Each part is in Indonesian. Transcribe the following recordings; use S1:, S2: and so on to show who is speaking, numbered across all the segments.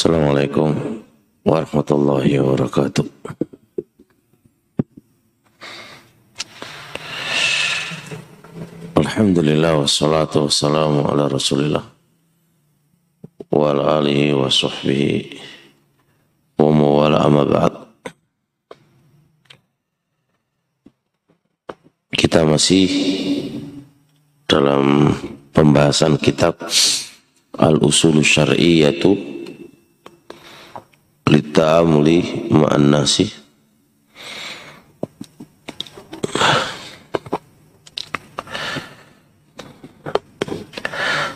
S1: Assalamualaikum warahmatullahi wabarakatuh. Wassalatu wassalamu ala rasulillah wa ala alihi wa sahbihi wa mawala amma ba'd kita masih dalam pembahasan kitab Al-Usul Syar'iyyatu lita'amuli ma'an nasi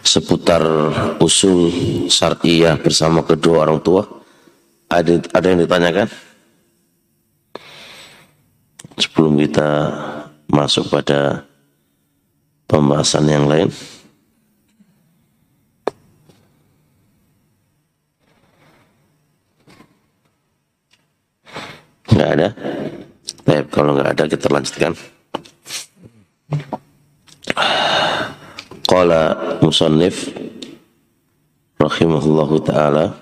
S1: seputar usul syariah bersama kedua orang tua ada ada yang ditanyakan? Sebelum kita masuk pada pembahasan yang lain Enggak ada? Baik, kalau enggak ada kita lanjutkan. Qala musannif rahimahullahu taala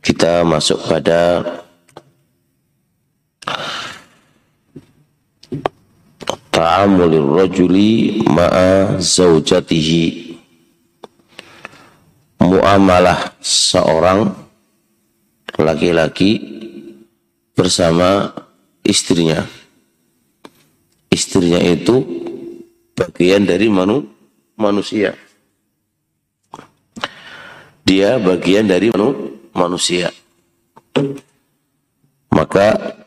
S1: kita masuk pada ta'amulir rajuli ma'a zaujatihi muamalah seorang laki-laki bersama istrinya. Istrinya itu bagian dari manu, manusia. Dia bagian dari manu, manusia. Maka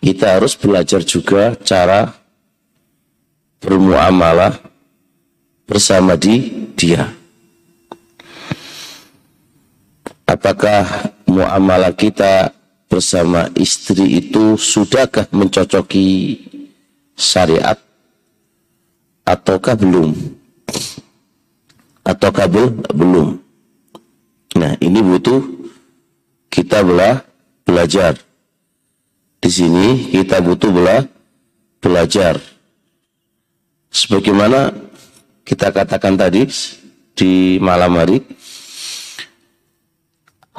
S1: kita harus belajar juga cara bermuamalah bersama di dia. Apakah muamalah kita bersama istri itu sudahkah mencocoki syariat? Ataukah belum? Ataukah belum? Nah ini butuh kita belah belajar. Di sini kita butuh belah belajar. Sebagaimana kita katakan tadi di malam hari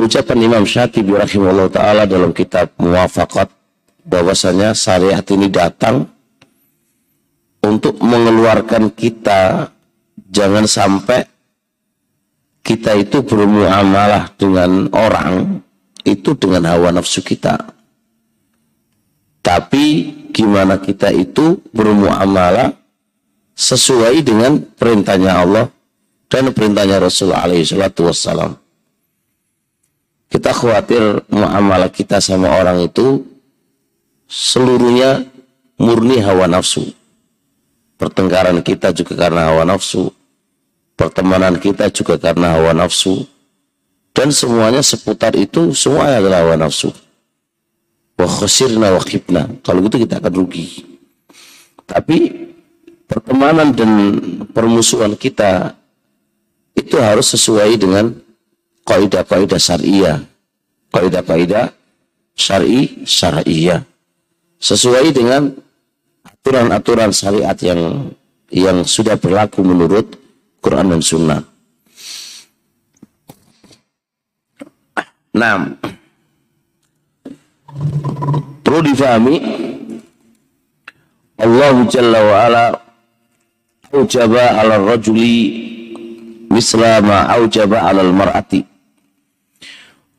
S1: ucapan Imam Syatibi rahimahullah ta'ala dalam kitab Muwafakat bahwasanya syariat ini datang untuk mengeluarkan kita jangan sampai kita itu bermuamalah dengan orang itu dengan hawa nafsu kita. Tapi gimana kita itu bermuamalah sesuai dengan perintahnya Allah dan perintahnya Rasulullah alaihi wassalam kita khawatir muamalah kita sama orang itu seluruhnya murni hawa nafsu. Pertengkaran kita juga karena hawa nafsu. Pertemanan kita juga karena hawa nafsu. Dan semuanya seputar itu semuanya adalah hawa nafsu. Wa khusirna wa khibna. Kalau gitu kita akan rugi. Tapi pertemanan dan permusuhan kita itu harus sesuai dengan kaidah-kaidah syariah, kaidah-kaidah syar'i syariah. Sesuai dengan aturan-aturan syariat yang yang sudah berlaku menurut Quran dan Sunnah. Nah, perlu difahami Allah Jalla wa ala ujaba ala rajuli misla ma aujaba ala mar'ati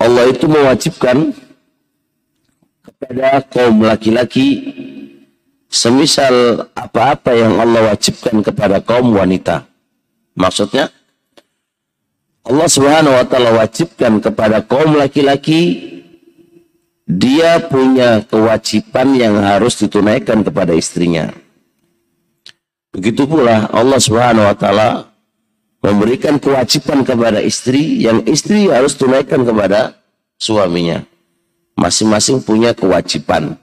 S1: Allah itu mewajibkan kepada kaum laki-laki semisal apa-apa yang Allah wajibkan kepada kaum wanita. Maksudnya Allah Subhanahu wa taala wajibkan kepada kaum laki-laki dia punya kewajiban yang harus ditunaikan kepada istrinya. Begitu pula Allah Subhanahu wa taala memberikan kewajiban kepada istri yang istri harus tunaikan kepada suaminya. Masing-masing punya kewajiban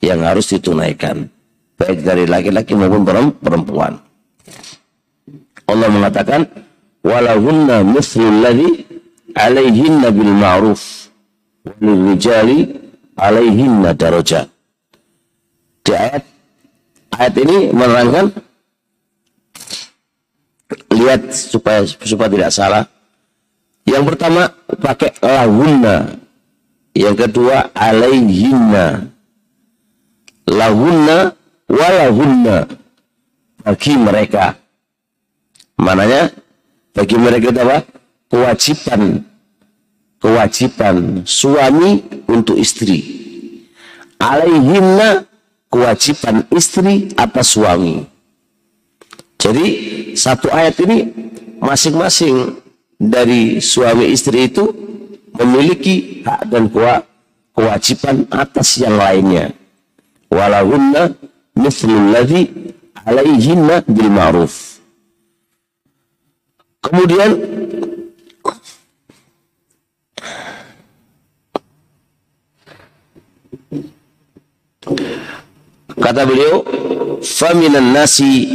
S1: yang harus ditunaikan. Baik dari laki-laki maupun perempuan. Allah mengatakan, walahunna mithlul ladhi alaihinna bil ma'ruf rijali alaihinna daraja. Di ayat ayat ini menerangkan dilihat supaya supaya tidak salah. Yang pertama pakai lahunna. Yang kedua alaihinna. Lahunna walahunna. Bagi mereka. Mananya? Bagi mereka itu apa? Kewajiban. Kewajiban suami untuk istri. Alaihinna kewajiban istri atas suami. Jadi satu ayat ini masing-masing dari suami istri itu memiliki hak dan kewajiban atas yang lainnya. Walahunna mithlul ladzi alaihinna bil ma'ruf. Kemudian kata beliau, "Faminan nasi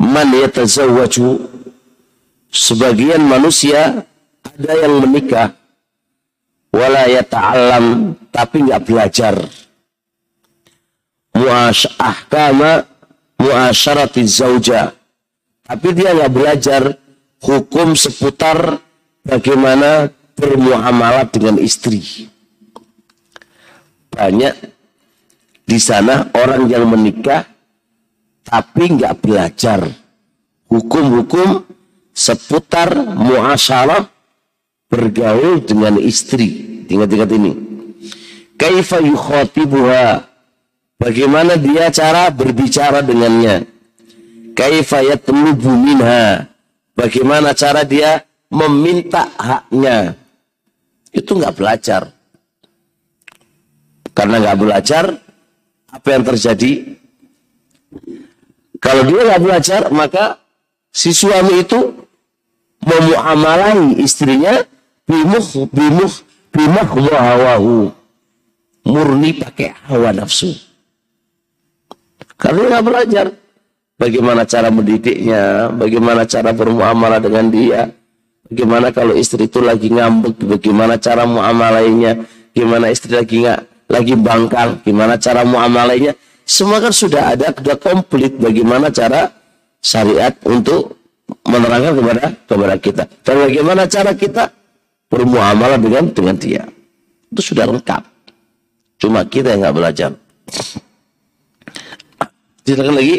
S1: man yatazawwaju sebagian manusia ada yang menikah wala yata'allam tapi nggak belajar. Mu'ash ahkama mu'asyarati zauja. Tapi dia nggak belajar hukum seputar bagaimana bermuamalah dengan istri. Banyak di sana orang yang menikah tapi nggak belajar hukum-hukum seputar muasyarah bergaul dengan istri. Ingat-ingat ini. Kaifa yukhatibuha? Bagaimana dia cara berbicara dengannya? Kaifa yatlubu minha? Bagaimana cara dia meminta haknya? Itu nggak belajar. Karena nggak belajar, apa yang terjadi? Kalau dia nggak belajar, maka si suami itu memuamalai istrinya bimuh bimuh bimah hawahu murni pakai hawa nafsu. Karena nggak belajar bagaimana cara mendidiknya, bagaimana cara bermuamalah dengan dia, bagaimana kalau istri itu lagi ngambek, bagaimana cara muamalainya, gimana istri lagi nggak lagi bangkang, gimana cara muamalainya semua kan sudah ada, sudah komplit bagaimana cara syariat untuk menerangkan kepada kepada kita. Dan bagaimana cara kita bermuamalah dengan dengan dia. Itu sudah lengkap. Cuma kita yang nggak belajar. Silakan lagi.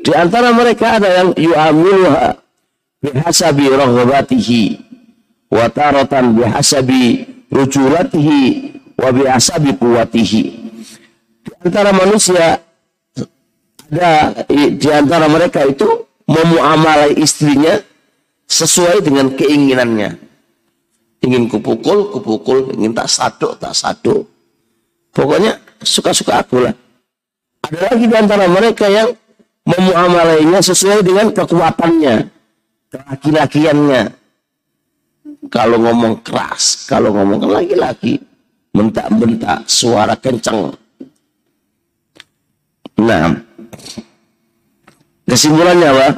S1: Di antara mereka ada yang yu'amiluha bihasabi rahobatihi wa taratan bihasabi rujulatihi wa bihasabi kuwatihi antara manusia ada di antara mereka itu memuamalai istrinya sesuai dengan keinginannya. Ingin kupukul, kupukul. Ingin tak saduk, tak saduk. Pokoknya suka-suka aku lah. Ada lagi di antara mereka yang memuamalainya sesuai dengan kekuatannya, kelaki-lakiannya. Kalau ngomong keras, kalau ngomong laki-laki, bentak-bentak, suara kencang, Nah, kesimpulannya apa?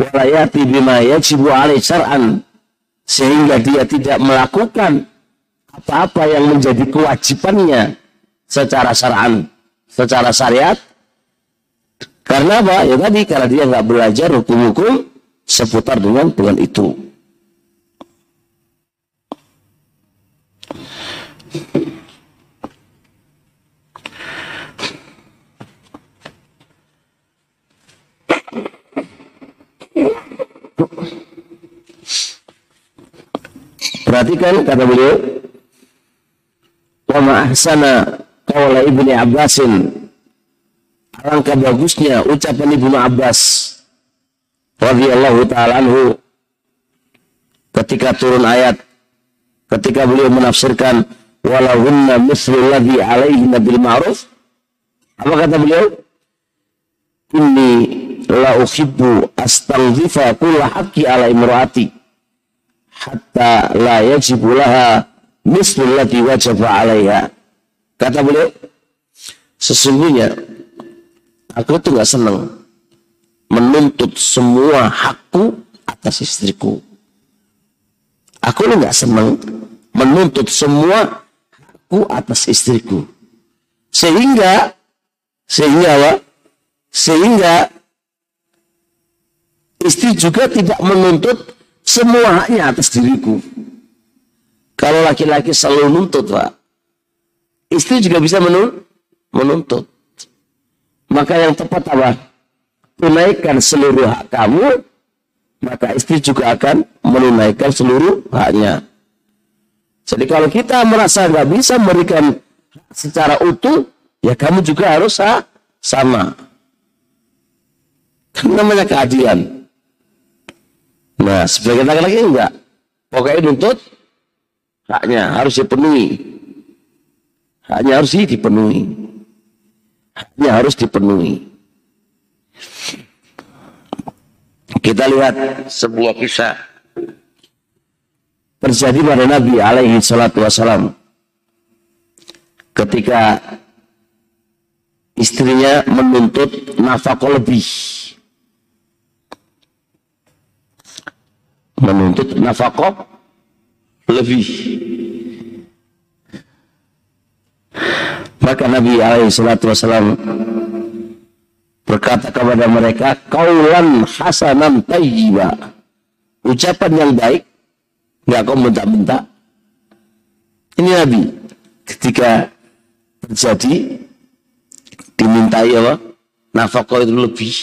S1: Walayati bima yajibu alaih syar'an. Sehingga dia tidak melakukan apa-apa yang menjadi kewajibannya secara syar'an, secara syariat. Karena apa? Ya tadi, karena dia nggak belajar hukum-hukum seputar dengan dengan itu. Perhatikan kata beliau, wa ma'ahsana qawla Ibni Abbasin. Alangkah bagusnya ucapan Ibnu Abbas radhiyallahu taala anhu ketika turun ayat ketika beliau menafsirkan walahunna mislu ladzi alaihi bil ma'ruf. Apa kata beliau? Inni la uhibbu astaghfifa kulla haqqi ala imraati hatta la yajibu laha wajaba alaiha. Kata beliau, sesungguhnya aku tuh nggak senang menuntut semua hakku atas istriku. Aku lu nggak senang menuntut semua hakku atas istriku. Sehingga sehingga apa? Sehingga istri juga tidak menuntut semua haknya atas diriku. Kalau laki-laki selalu nuntut, Pak. Istri juga bisa menuntut. Maka yang tepat apa? Tunaikan seluruh hak kamu, maka istri juga akan menunaikan seluruh haknya. Jadi kalau kita merasa nggak bisa memberikan secara utuh, ya kamu juga harus sama. Kan namanya keadilan. Nah, sebagian laki-laki enggak. Pokoknya nuntut haknya harus dipenuhi. Haknya harus dipenuhi. Haknya harus dipenuhi. Kita lihat sebuah kisah terjadi pada Nabi alaihi salatu wasalam ketika istrinya menuntut nafkah lebih menuntut nafkah lebih. Maka Nabi alaihi salatu wasalam berkata kepada mereka kaulan hasanan tayyiba. Ucapan yang baik nggak kau bentak-bentak ini Nabi ketika terjadi dimintai apa? Nafkah itu lebih.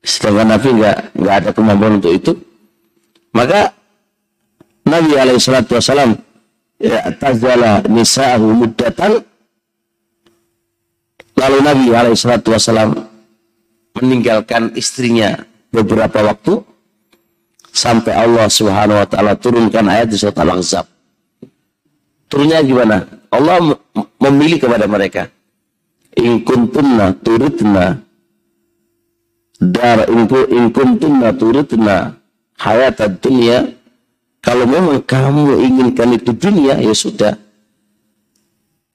S1: Sedangkan Nabi nggak nggak ada kemampuan untuk itu maka Nabi alaihi salatu wasalam ya tazala nisa'ahu muddatan lalu Nabi alaihi salatu wasalam meninggalkan istrinya beberapa waktu sampai Allah Subhanahu wa taala turunkan ayat di surat Al-Ahzab. Turunnya gimana? Allah memilih kepada mereka. In kuntunna turidna dar in kuntunna turidna hayat dunia kalau memang kamu inginkan itu dunia ya sudah.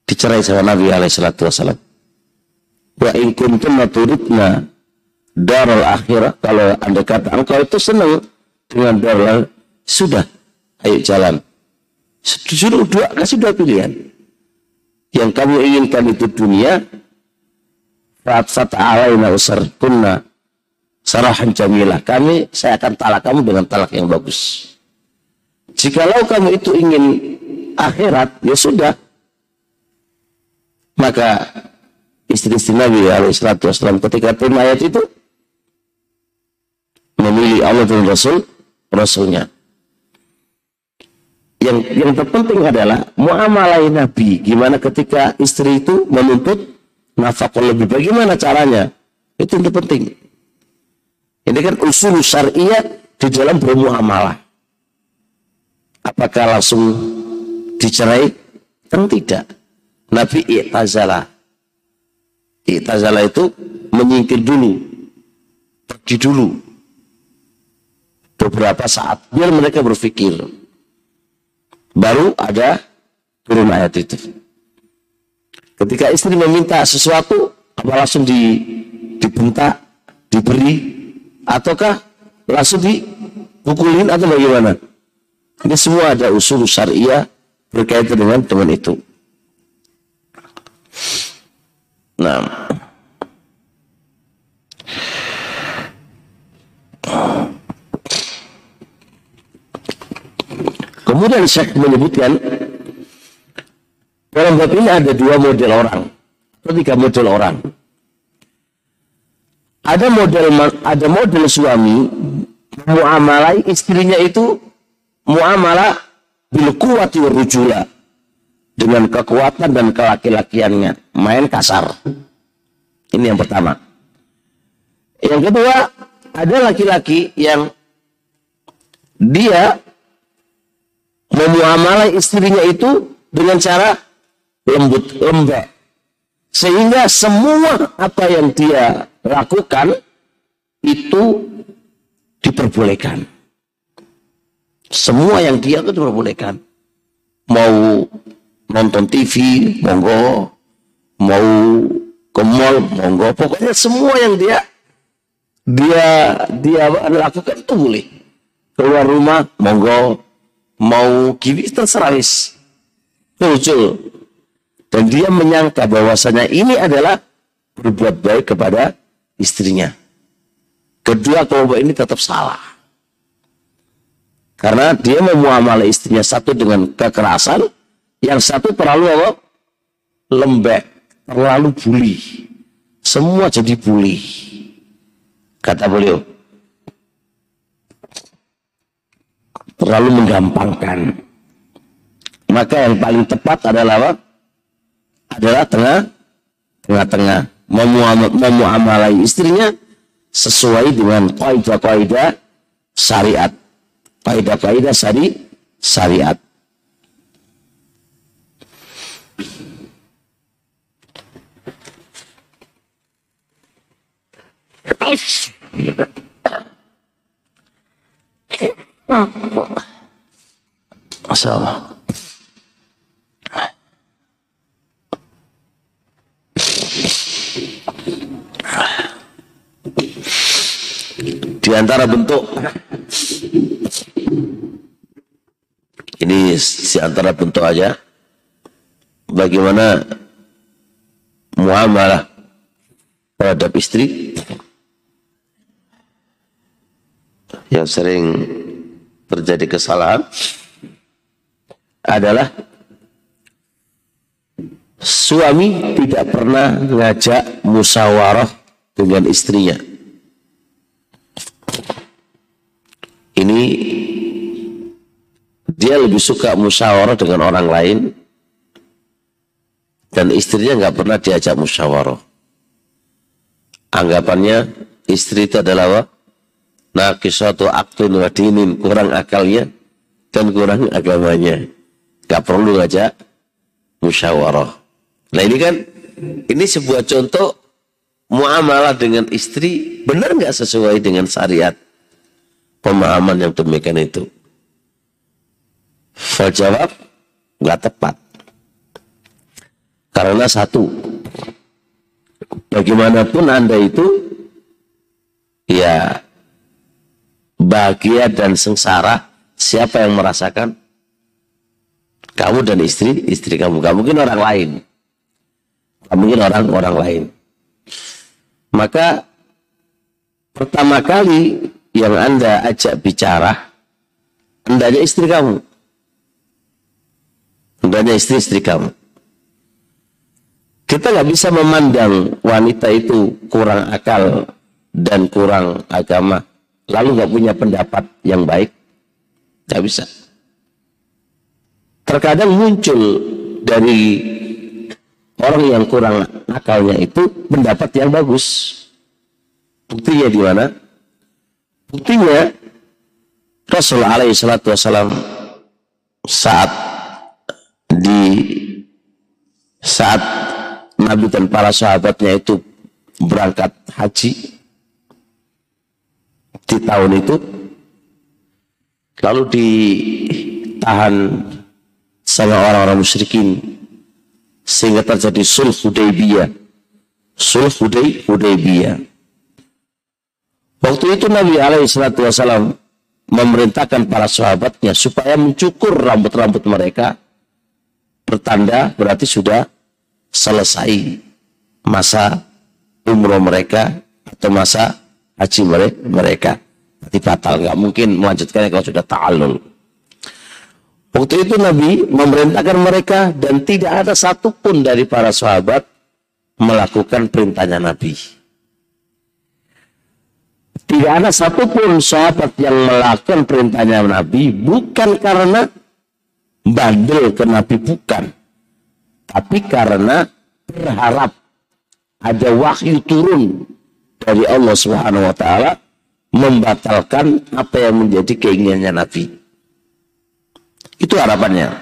S1: Dicerai sama Nabi alaihi salatu wasallam wa in kuntunna turidna daral akhirah kalau anda kata engkau itu senang dengan dolar sudah ayo jalan. Suruh dua kasih dua pilihan. Yang kamu inginkan itu dunia Fatsat alaina usar kunna sarahan jamilah kami saya akan talak kamu dengan talak yang bagus jikalau kamu itu ingin akhirat ya sudah maka istri-istri Nabi alaihissalam ketika terima ayat itu memilih Allah dan Rasul Rasulnya. Yang yang terpenting adalah muamalah Nabi. Gimana ketika istri itu menuntut nafkah lebih. Bagaimana caranya? Itu yang terpenting. Ini kan usul syariah di dalam bermuamalah. Apakah langsung dicerai? Tentu tidak. Nabi i'tazala. I'tazala itu menyingkir dulu. Pergi dulu beberapa saat biar mereka berpikir baru ada turun ayat itu ketika istri meminta sesuatu apa langsung di, dibentak diberi ataukah langsung dipukulin atau bagaimana? Ini semua ada usul syariah berkaitan dengan teman itu. Nah. Kemudian Syekh menyebutkan dalam bab ini ada dua model orang, atau tiga model orang. Ada model ada model suami muamalai istrinya itu muamalah bil kuwati rujula dengan kekuatan dan kelaki-lakiannya, main kasar. Ini yang pertama. Yang kedua, ada laki-laki yang dia memuamalah istrinya itu dengan cara lembut lembek sehingga semua apa yang dia lakukan itu diperbolehkan. Semua yang dia itu diperbolehkan. Mau nonton TV monggo. Mau ke mall monggo. Pokoknya semua yang dia dia dia lakukan itu boleh. Keluar rumah monggo. Mau gini terserah wis. Muncul dan dia menyangka bahwasanya ini adalah berbuat baik kepada istrinya Kedua kelompok ini tetap salah. Karena dia memuamalah istrinya satu dengan kekerasan, yang satu terlalu lembek, terlalu bully. Semua jadi bully. Kata beliau. Terlalu menggampangkan. Maka yang paling tepat adalah? Adalah tengah tengah-tengah memuamalai istrinya sesuai dengan kaidah-kaidah syariat. Kaidah-kaidah syari syariat. Masalah. Di antara bentuk ini di antara bentuk aja bagaimana muamalah terhadap istri yang sering terjadi kesalahan adalah suami tidak pernah ngajak musyawarah dengan istrinya. Ini dia lebih suka musyawarah dengan orang lain dan istrinya nggak pernah diajak musyawarah. Anggapannya istri itu adalah apa? Nakisatu aktun wadinin, kurang akalnya dan kurang agamanya. Gak perlu ngajak musyawarah. Nah ini kan, ini sebuah contoh muamalah dengan istri benar nggak sesuai dengan syariat pemahaman yang demikian itu. Fal jawab nggak tepat. Karena satu, bagaimanapun Anda itu ya bahagia dan sengsara siapa yang merasakan? Kamu dan istri, istri kamu. Gak mungkin orang lain. Mungkin orang-orang lain. Maka pertama kali yang Anda ajak bicara, hendaknya istri kamu. Hendaknya istri-istri kamu. Kita nggak bisa memandang wanita itu kurang akal dan kurang agama, lalu nggak punya pendapat yang baik. Nggak bisa. Terkadang muncul dari orang yang kurang akalnya itu pendapat yang bagus. Buktinya di mana? Buktinya Rasulullah alaihi salatu wasalam saat di saat Nabi dan para sahabatnya itu berangkat haji di tahun itu lalu ditahan sama orang-orang musyrikin sehingga terjadi sulh Hudaybiyah sulh Huday Hudaybiyah waktu itu Nabi alaihi salatu wasallam memerintahkan para sahabatnya supaya mencukur rambut-rambut mereka bertanda berarti sudah selesai masa umroh mereka atau masa haji mereka. Berarti batal. Nggak mungkin melanjutkannya kalau sudah ta'alul. Waktu itu Nabi memerintahkan mereka dan tidak ada satupun dari para sahabat melakukan perintahnya Nabi. Tidak ada satupun sahabat yang melakukan perintahnya Nabi bukan karena bandel ke Nabi bukan tapi karena berharap ada wahyu turun dari Allah Subhanahu wa taala membatalkan apa yang menjadi keinginannya Nabi. Itu harapannya.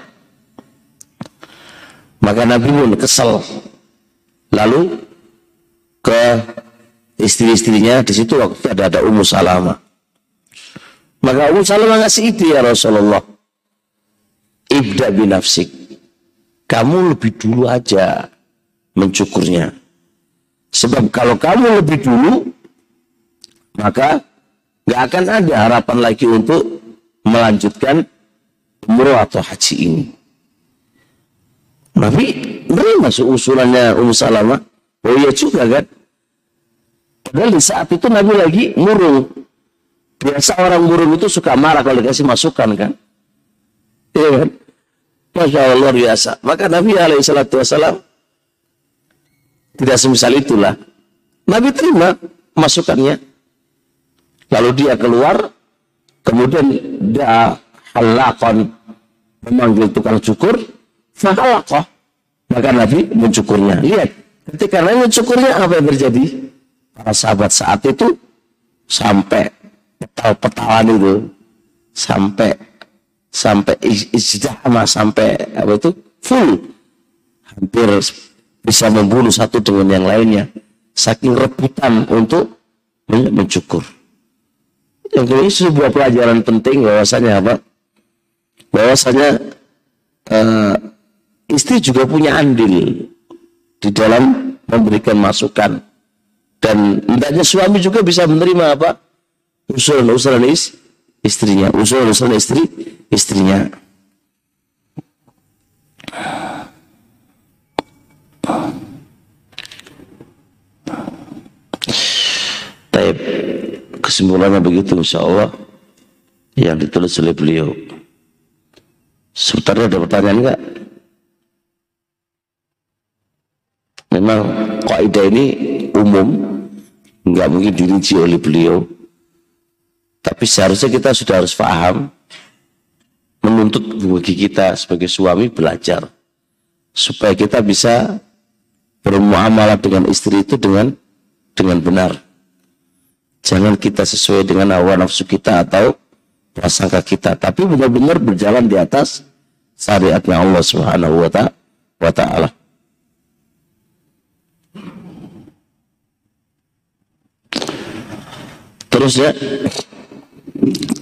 S1: Maka Nabi pun kesel. Lalu ke istri-istrinya di situ waktu ada ada Ummu Salamah. Maka Ummu Salamah ngasih ide ya Rasulullah. Ibda binafsik kamu lebih dulu aja mencukurnya. Sebab kalau kamu lebih dulu, maka nggak akan ada harapan lagi untuk melanjutkan umroh atau haji ini. Nabi masuk usulannya Ummu Salamah. Oh iya juga kan. Padahal di saat itu Nabi lagi murung. Biasa orang murung itu suka marah kalau dikasih masukan kan. Iya kan? Masya Allah luar biasa. Maka Nabi Alaihissalam tidak semisal itulah. Nabi terima masukannya. Lalu dia keluar, kemudian dia halakon memanggil tukang cukur, fahalakoh. Maka Nabi mencukurnya. Lihat, ketika Nabi mencukurnya apa yang terjadi? Para sahabat saat itu sampai petal-petalan itu sampai sampai izdahama sampai apa itu full hampir bisa membunuh satu dengan yang lainnya saking rebutan untuk mencukur yang ini sebuah pelajaran penting bahwasanya apa bahwasanya uh, istri juga punya andil di dalam memberikan masukan dan hendaknya suami juga bisa menerima apa usulan-usulan is, istrinya usulan-usulan istri istrinya. Taib kesimpulannya begitu insya Allah yang ditulis oleh beliau. Sebentar ada pertanyaan enggak? Memang kaidah ini umum, enggak mungkin dirinci oleh beliau. Tapi seharusnya kita sudah harus paham menuntut bagi kita sebagai suami belajar supaya kita bisa bermuamalah dengan istri itu dengan dengan benar. Jangan kita sesuai dengan hawa nafsu kita atau prasangka kita, tapi benar-benar berjalan di atas syariatnya Allah Subhanahu wa taala. Terus ya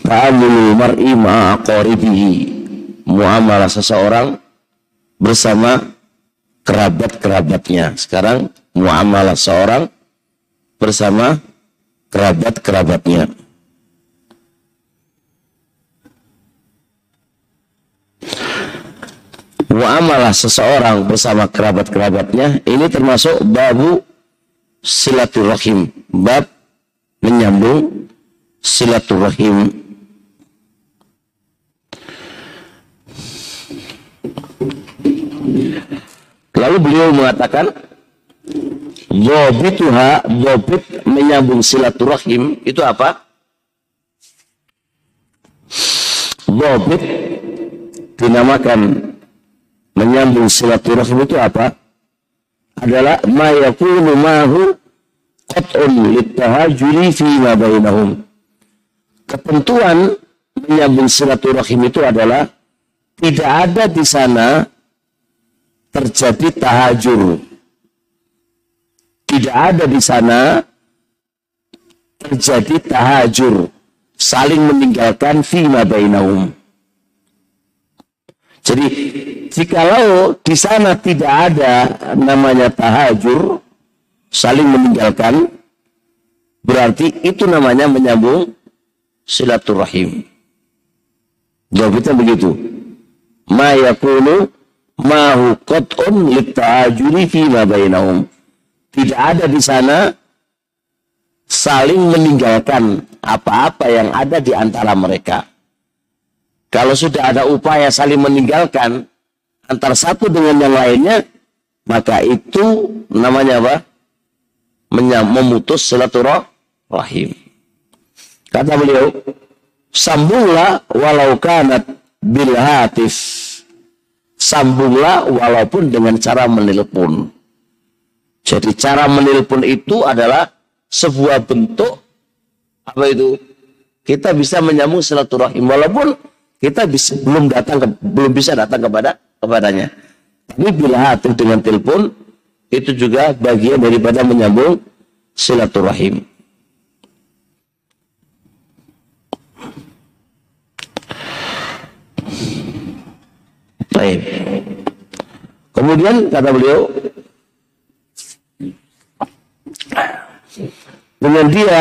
S1: ta'amulu mar'i ma'aqaribihi muamalah seseorang bersama kerabat-kerabatnya. Sekarang muamalah seorang bersama kerabat-kerabatnya. Muamalah seseorang bersama kerabat-kerabatnya ini termasuk babu silaturahim, bab menyambung silaturahim Lalu beliau mengatakan, Yobituha, yobit menyambung silaturahim, itu apa? Yobit dinamakan menyambung silaturahim itu apa? Adalah mayakunu mahu qat'un littahajuri fi ma bainahum. Ketentuan menyambung silaturahim itu adalah tidak ada di sana terjadi tahajur. Tidak ada di sana terjadi tahajur, saling meninggalkan fima bainahum. Jadi jikalau di sana tidak ada namanya tahajur, saling meninggalkan, berarti itu namanya menyambung silaturahim. Jawabnya begitu. Ma yakunu mahu qat'un litta'ajuri fi ma bainahum. Tidak ada di sana saling meninggalkan apa-apa yang ada di antara mereka. Kalau sudah ada upaya saling meninggalkan antara satu dengan yang lainnya, maka itu namanya apa? Memutus silaturahim. Kata beliau, sambunglah walau kanat bil hatif sambunglah walaupun dengan cara menelpon. Jadi cara menelpon itu adalah sebuah bentuk apa itu? Kita bisa menyambung silaturahim walaupun kita bisa, belum datang ke, belum bisa datang kepada kepadanya. Tapi bila hati dengan telepon itu juga bagian daripada menyambung silaturahim. Baik. Kemudian kata beliau, dengan dia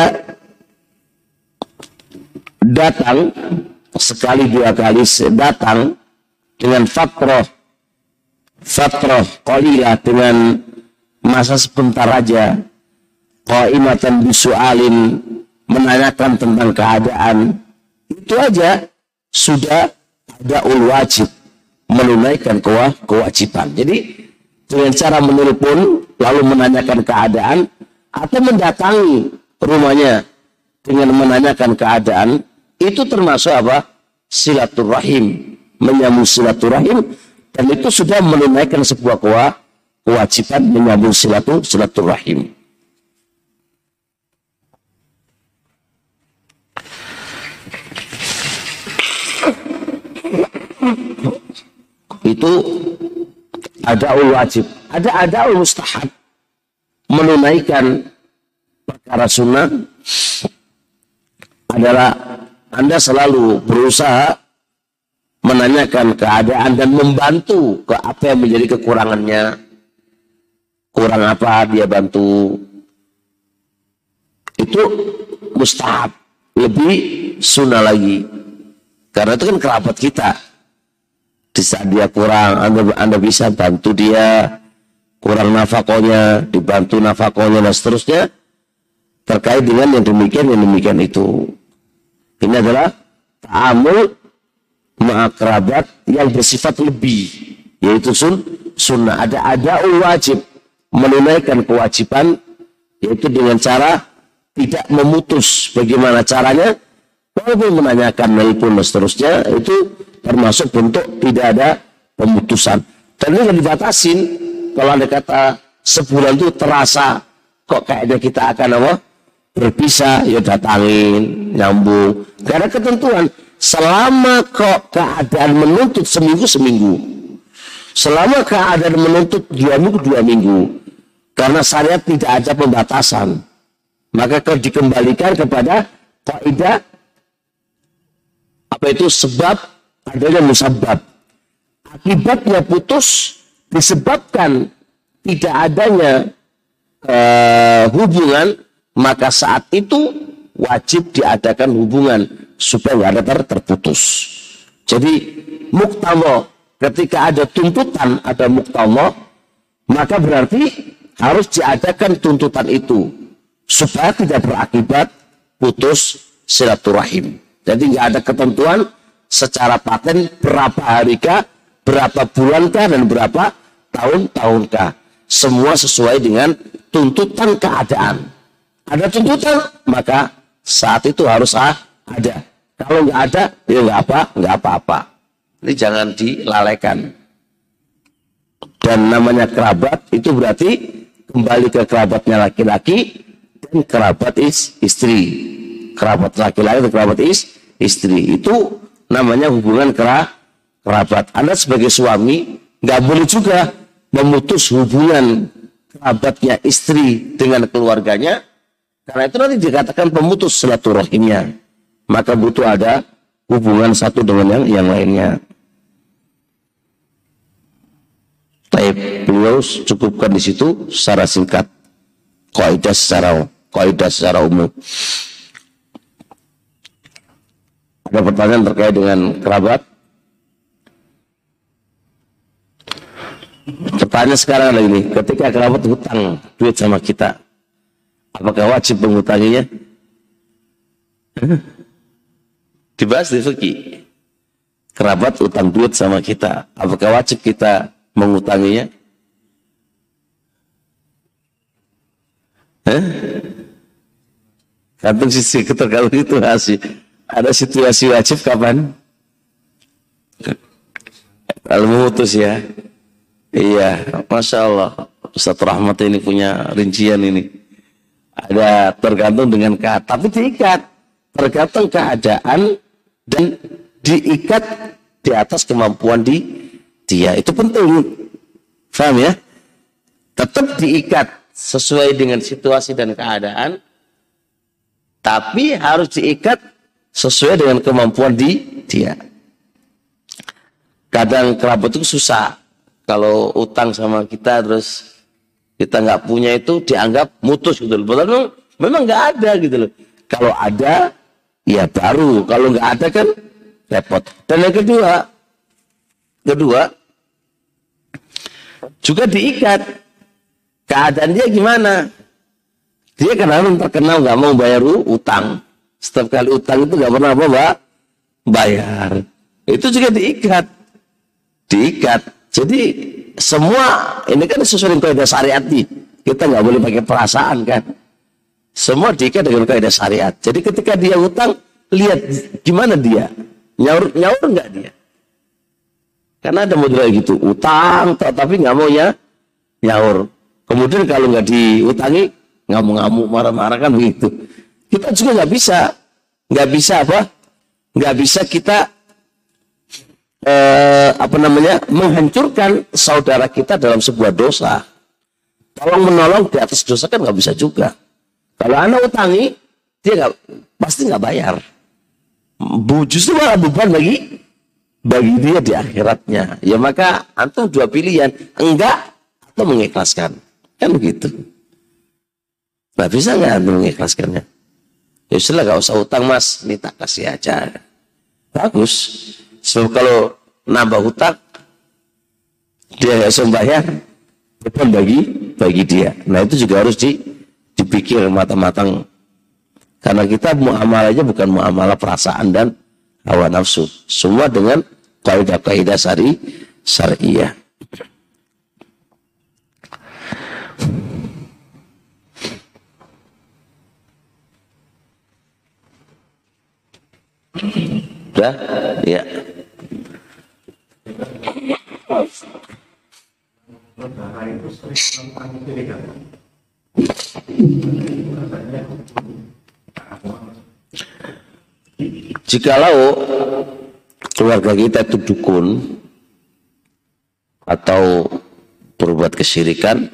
S1: datang sekali dua kali datang dengan fatroh fatroh kolilah dengan masa sebentar aja qaimatan bisualin menanyakan tentang keadaan itu aja sudah ada wajib menunaikan kewajiban. Jadi dengan cara menelpon lalu menanyakan keadaan atau mendatangi rumahnya dengan menanyakan keadaan itu termasuk apa? silaturahim, menyambung silaturahim dan itu sudah menunaikan sebuah kewajiban menyambung silatur silaturahim. itu ada wajib, ada ada mustahab menunaikan perkara sunnah adalah Anda selalu berusaha menanyakan keadaan dan membantu ke apa yang menjadi kekurangannya. Kurang apa dia bantu. Itu mustahab. Lebih sunnah lagi. Karena itu kan kerabat kita. Di saat dia kurang, Anda, anda bisa bantu dia. Kurang nafakonya, dibantu nafakonya dan seterusnya. Terkait dengan yang demikian, yang demikian itu. Ini adalah ta'amul ma'akrabat yang bersifat lebih yaitu sun sunnah. Ada ada wajib menunaikan kewajiban yaitu dengan cara tidak memutus. Bagaimana caranya? Walaupun menanyakan nelpon dan seterusnya itu termasuk bentuk tidak ada pemutusan. Dan ini dibatasin. Kalau ada kata sebulan itu terasa kok kayaknya kita akan apa? Berpisah ya datangin nyambung. Karena ketentuan Selama keadaan menuntut seminggu seminggu. Selama keadaan menuntut dua minggu dua minggu. Karena syariat tidak ada pembatasan. Maka kalau dikembalikan kepada kaidah apa itu sebab adanya musabab. Akibatnya putus disebabkan tidak adanya uh, hubungan maka saat itu wajib diadakan hubungan supaya nggak ada ter terputus. Jadi muktamo ketika ada tuntutan ada muktamo maka berarti harus diadakan tuntutan itu supaya tidak berakibat putus silaturahim. Jadi nggak ada ketentuan secara paten berapa hari kah, berapa bulan kah, dan berapa tahun-tahun kah. Semua sesuai dengan tuntutan keadaan. Ada tuntutan, maka saat itu harus ah, ada. Kalau nggak ada, ya nggak apa, nggak apa-apa. Ini jangan dilalaikan. Dan namanya kerabat itu berarti kembali ke kerabatnya laki-laki dan kerabat is, istri. Kerabat laki-laki dan kerabat is, istri. Itu namanya hubungan kera, kerabat. Anda sebagai suami nggak boleh juga memutus hubungan kerabatnya istri dengan keluarganya karena itu nanti dikatakan pemutus silaturahimnya maka butuh ada hubungan satu dengan yang yang lainnya. Tapi beliau cukupkan di situ secara singkat, kaidah secara kaidah secara umum. Ada pertanyaan terkait dengan kerabat? Pertanyaan sekarang adalah ini, ketika kerabat hutang duit sama kita, apakah wajib mengutanginya? Dibahas di fikih. Kerabat utang duit sama kita. Apakah wajib kita mengutanginya? Eh? Kantung sisi ketergantung itu hasil. Ada situasi wajib kapan? Kalau memutus ya. Iya, Masya Allah. Ustaz Rahmat ini punya rincian ini. Ada tergantung dengan kata, tapi diikat. Tergantung keadaan dan diikat di atas kemampuan di dia. Itu penting. Faham ya? Tetap diikat sesuai dengan situasi dan keadaan. Tapi harus diikat sesuai dengan kemampuan di dia. Kadang kerabat itu susah. Kalau utang sama kita terus kita nggak punya itu dianggap mutus gitu loh. Padahal memang nggak ada gitu loh. Kalau ada ya baru. Kalau nggak ada kan repot. Dan yang kedua, kedua juga diikat. Keadaan dia gimana? Dia kadang terkenal nggak mau bayar utang. Setiap kali utang itu nggak pernah apa? Bayar. Itu juga diikat. Diikat. Jadi semua ini kan sesuai dengan syariat nih. Kita nggak boleh pakai perasaan kan. Semua diikat dengan kaidah syariat. Jadi ketika dia utang, lihat gimana dia. Nyaur nyaur nggak dia? Karena ada model gitu, utang tapi nggak mau ya nyaur. Kemudian kalau nggak diutangi, ngamuk-ngamuk, marah-marah kan begitu. Kita juga nggak bisa, nggak bisa apa? Nggak bisa kita eh, apa namanya menghancurkan saudara kita dalam sebuah dosa. Tolong menolong di atas dosa kan nggak bisa juga. Kalau anak utangi, dia nggak pasti nggak bayar. Justru malah beban bagi bagi dia di akhiratnya. Ya maka antum dua pilihan, enggak atau mengikhlaskan. Kan begitu. Nah bisa nggak mengikhlaskannya? Ya sudah gak usah utang mas, ini tak kasih aja. Bagus. Sebab kalau nambah hutang, dia nggak usah beban bagi bagi dia. Nah itu juga harus di, dipikir matang-matang. Karena kita muamalahnya bukan muamalah perasaan dan hawa nafsu. Semua dengan kaidah-kaidah syari syariah. Sudah? Ya. Jikalau keluarga kita itu dukun atau berbuat kesyirikan,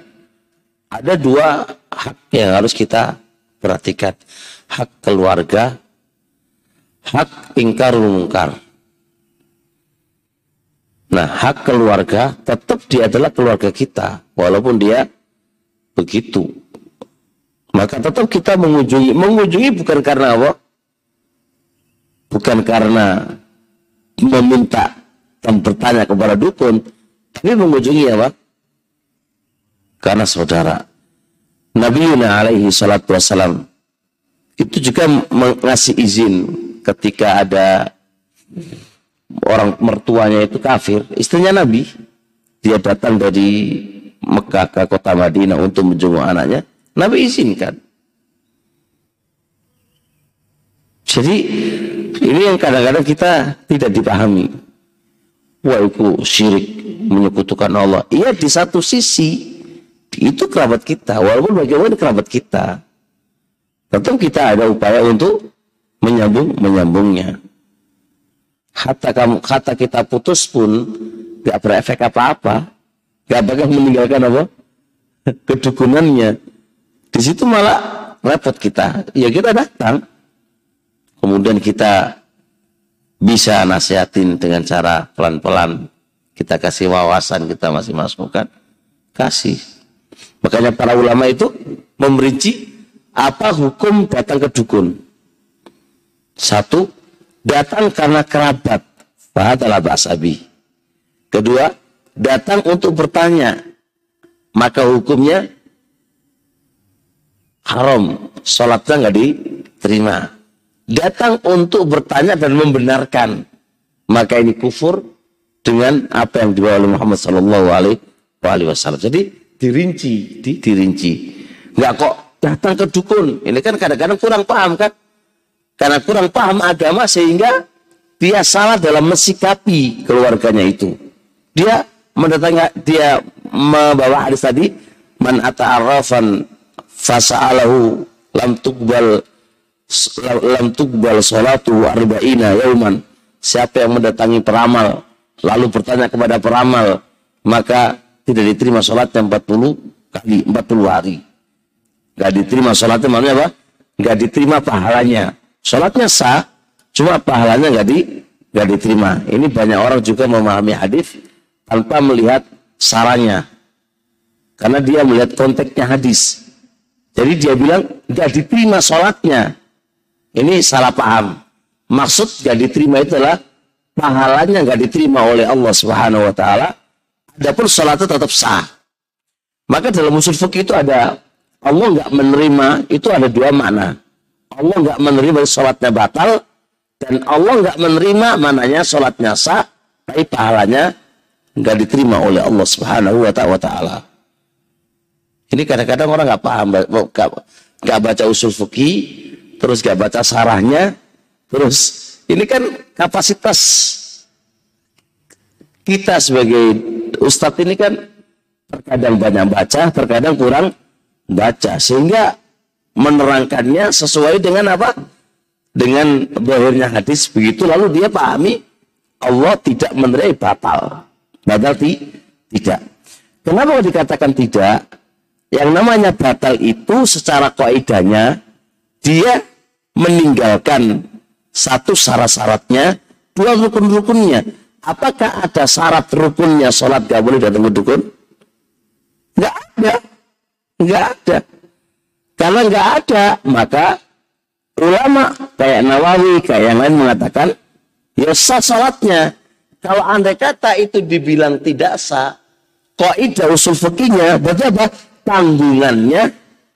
S1: ada dua hak yang harus kita perhatikan. Hak keluarga hak ingkar mungkar. Nah, hak keluarga tetap dia adalah keluarga kita, walaupun dia begitu. Maka tetap kita mengunjungi, mengunjungi bukan karena apa? Bukan karena meminta dan bertanya kepada dukun, tapi mengunjungi apa? Karena saudara. Nabi Yuna alaihi salatu wassalam itu juga mengasih izin ketika ada orang mertuanya itu kafir, istrinya Nabi, dia datang dari Mekah ke kota Madinah untuk menjenguk anaknya, Nabi izinkan. Jadi ini yang kadang-kadang kita tidak dipahami. Wah itu syirik menyekutukan Allah. Iya di satu sisi itu kerabat kita, walaupun bagaimana kerabat kita. Tentu kita ada upaya untuk menyambung menyambungnya. Kata kamu kata kita putus pun gak berefek apa-apa, gak bakal meninggalkan apa kedukunannya. Di situ malah repot kita. Ya kita datang, kemudian kita bisa nasihatin dengan cara pelan-pelan. Kita kasih wawasan, kita masih masukkan, kasih. Makanya para ulama itu memerinci apa hukum datang ke dukun. Satu, datang karena kerabat. adalah basabi. Kedua, datang untuk bertanya. Maka hukumnya haram. Sholatnya nggak diterima. Datang untuk bertanya dan membenarkan. Maka ini kufur dengan apa yang dibawa oleh Muhammad Sallallahu Alaihi Wasallam. Jadi dirinci, di, dirinci. Nggak kok datang ke dukun. Ini kan kadang-kadang kurang paham kan? Karena kurang paham agama sehingga dia salah dalam mensikapi keluarganya itu. Dia mendatangi dia membawa hadis tadi man ata'arrafan fasa'alahu lam tuqbal lam tuqbal salatu arba'ina yauman. Siapa yang mendatangi peramal lalu bertanya kepada peramal maka tidak diterima salatnya 40 kali 40 hari. Gak diterima salatnya maksudnya apa? Gak diterima pahalanya. Sholatnya sah, cuma pahalanya nggak di nggak diterima. Ini banyak orang juga memahami hadis tanpa melihat saranya, karena dia melihat konteksnya hadis. Jadi dia bilang nggak diterima sholatnya. Ini salah paham. Maksud nggak diterima itu adalah pahalanya nggak diterima oleh Allah Subhanahu Wa Taala. Adapun sholatnya tetap sah. Maka dalam usul fikih itu ada Allah nggak menerima itu ada dua makna. Allah nggak menerima sholatnya batal dan Allah nggak menerima mananya sholatnya sah, tapi pahalanya nggak diterima oleh Allah Subhanahu wa taala. Ini kadang-kadang orang nggak paham, nggak baca usul fikih, terus nggak baca sarahnya, terus ini kan kapasitas kita sebagai ustadz ini kan terkadang banyak baca, terkadang kurang baca, sehingga menerangkannya sesuai dengan apa? Dengan bahirnya hadis begitu lalu dia pahami Allah tidak menerai batal. Batal tidak. Kenapa dikatakan tidak? Yang namanya batal itu secara kaidahnya dia meninggalkan satu syarat-syaratnya, dua rukun-rukunnya. Apakah ada syarat rukunnya sholat gak boleh datang ke dukun? Enggak ada. Enggak ada. Kalau nggak ada, maka ulama kayak Nawawi, kayak yang lain mengatakan, ya sah sholatnya. Kalau andai kata itu dibilang tidak sah, kaidah usul fikihnya, berarti apa? Tanggungannya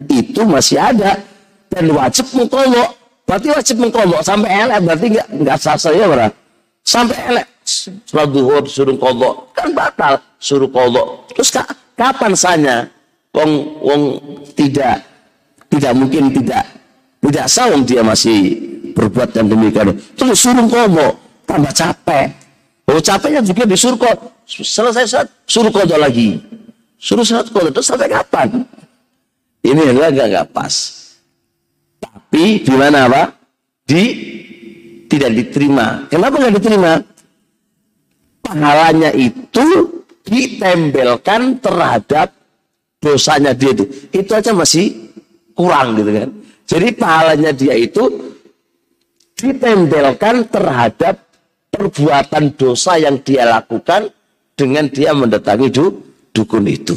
S1: itu masih ada dan wajib mengkolok. Berarti wajib mengkolok sampai elek, berarti nggak nggak sah saya berarti. Sampai elek, sholat duhur suruh kolok, kan batal suruh kolok. Terus kapan sahnya? Wong wong tidak tidak mungkin tidak tidak sawang dia masih berbuat yang demikian. Terus suruh komo, tambah capek. Oh capeknya juga disuruh kok selesai saat suruh kodok lagi. Suruh saat kodok terus sampai kapan? Ini yang agak nggak pas. Tapi di mana apa? Di tidak diterima. Kenapa nggak diterima? Pahalanya itu ditembelkan terhadap dosanya dia itu. Itu aja masih kurang gitu kan. Jadi pahalanya dia itu ditempelkan terhadap perbuatan dosa yang dia lakukan dengan dia mendatangi du, dukun itu.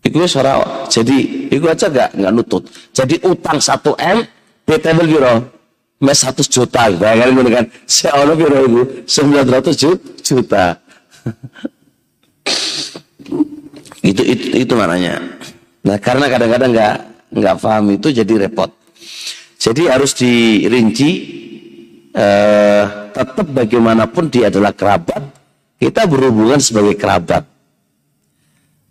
S1: Itu suara jadi itu aja gak nggak nutut. Jadi utang 1 m, ditempel biro mes 100 juta. Bayangkan itu kan, saya ono biro itu 900 juta. itu, itu itu maknanya. Nah karena kadang-kadang nggak nggak paham itu jadi repot. Jadi harus dirinci eh, tetap bagaimanapun dia adalah kerabat, kita berhubungan sebagai kerabat.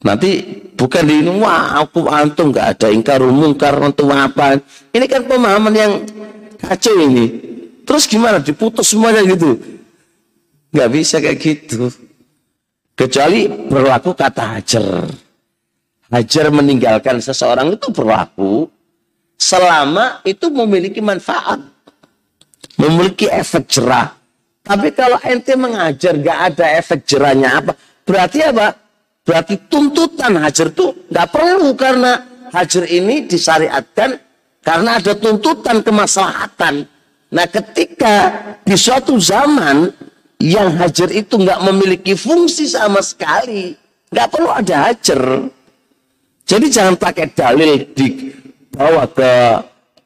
S1: Nanti bukan di wah aku antum nggak ada ingkar mungkar untuk apa. Ini kan pemahaman yang kacau ini. Terus gimana? Diputus semuanya gitu. Nggak bisa kayak gitu. Kecuali berlaku kata hajar hajar meninggalkan seseorang itu berlaku selama itu memiliki manfaat, memiliki efek jerah. Tapi kalau ente mengajar gak ada efek jerahnya apa, berarti apa? Berarti tuntutan hajar itu gak perlu karena hajar ini disyariatkan karena ada tuntutan kemaslahatan. Nah ketika di suatu zaman yang hajar itu nggak memiliki fungsi sama sekali, nggak perlu ada hajar. Jadi jangan pakai dalil dibawa ke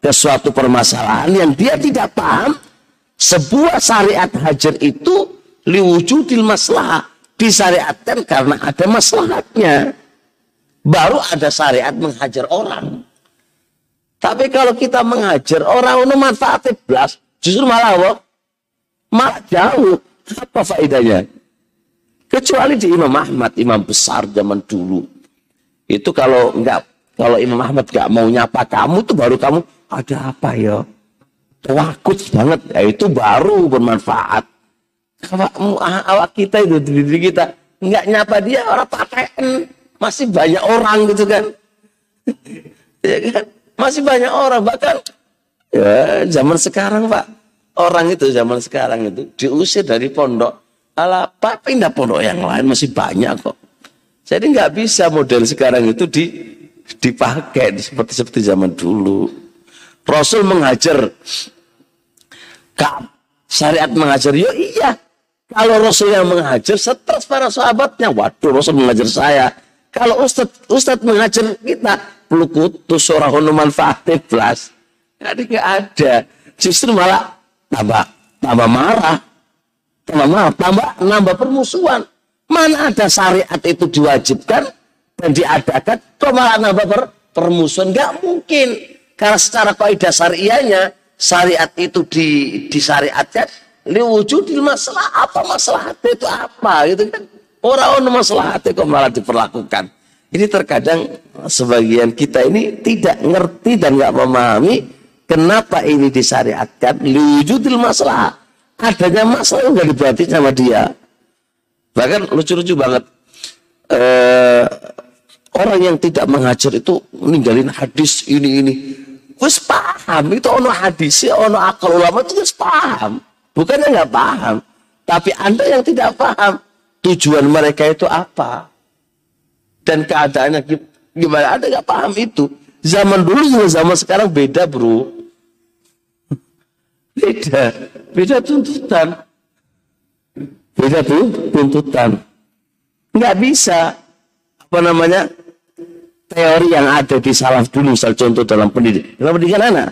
S1: ke suatu permasalahan yang dia tidak paham. Sebuah syariat hajar itu liwujudil masalah. Disyariatkan karena ada masalahnya. Baru ada syariat menghajar orang. Tapi kalau kita menghajar orang untuk manfaatnya belas, justru malah apa? Malah jauh. Apa faedahnya? Kecuali di Imam Ahmad, imam besar zaman dulu itu kalau enggak kalau Imam Ahmad enggak mau nyapa kamu tuh baru kamu ada apa ya? Takut banget. Ya, itu baru bermanfaat. Kalau awak kita itu diri kita enggak nyapa dia orang pakaian masih banyak orang gitu kan. ya kan? Masih banyak orang bahkan ya zaman sekarang Pak orang itu zaman sekarang itu diusir dari pondok ala apa pindah pondok yang lain masih banyak kok jadi nggak bisa model sekarang itu di, dipakai seperti seperti zaman dulu. Rasul mengajar Kak, syariat mengajar, yo iya. Kalau Rasul yang mengajar, stres para sahabatnya. Waduh, Rasul mengajar saya. Kalau Ustadz Ustadz mengajar kita, pelukutus orang manfaat plus. Jadi nggak ada. Justru malah tambah tambah marah, tambah marah, tambah nambah permusuhan. Mana ada syariat itu diwajibkan dan diadakan kok malah nambah per, permusuhan nggak mungkin karena secara kaidah syariahnya syariat itu di disyariatkan di masalah apa? Masalah itu apa? Gitu kan? Orang orang masalah kok malah diperlakukan. Ini terkadang sebagian kita ini tidak ngerti dan nggak memahami kenapa ini disyariatkan liwujudil masalah. Adanya masalah nggak diperhati sama dia. Bahkan lucu-lucu banget eh, orang yang tidak mengajar itu ninggalin hadis ini ini wis paham itu ono hadis ono akal ulama itu wis paham. Bukannya nggak paham tapi anda yang tidak paham. Tujuan mereka itu apa? Dan keadaannya gimana? Anda nggak paham itu. Zaman dulu sama zaman sekarang beda bro. Beda. Beda tuntutan. Beda tuh tuntutan. Nggak bisa. Apa namanya teori yang ada di salaf dulu, misal contoh dalam pendidikan, dalam pendidikan anak,